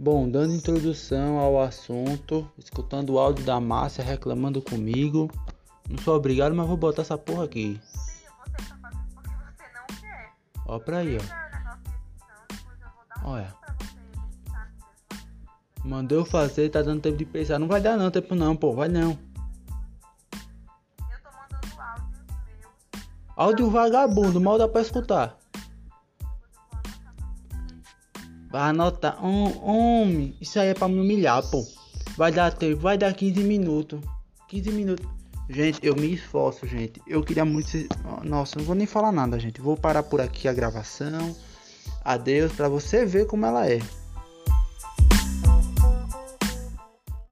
Bom, dando introdução ao assunto, escutando o áudio da Márcia reclamando comigo. Não sou obrigado, mas vou botar essa porra aqui. Filho, você tá fazendo porque você não quer. Ó pra aí, ó. Olha. editar, entendeu? Mandou eu fazer, tá dando tempo de pensar. Não vai dar não, tempo não, pô, vai não. Eu tô mandando áudios meus. Áudio vagabundo, mal dá pra escutar. Vai anotar. Hom- Homem, isso aí é pra me humilhar, pô. Vai dar tempo, vai dar 15 minutos. 15 minutos. Gente, eu me esforço, gente. Eu queria muito. Nossa, não vou nem falar nada, gente. Vou parar por aqui a gravação. Adeus, pra você ver como ela é.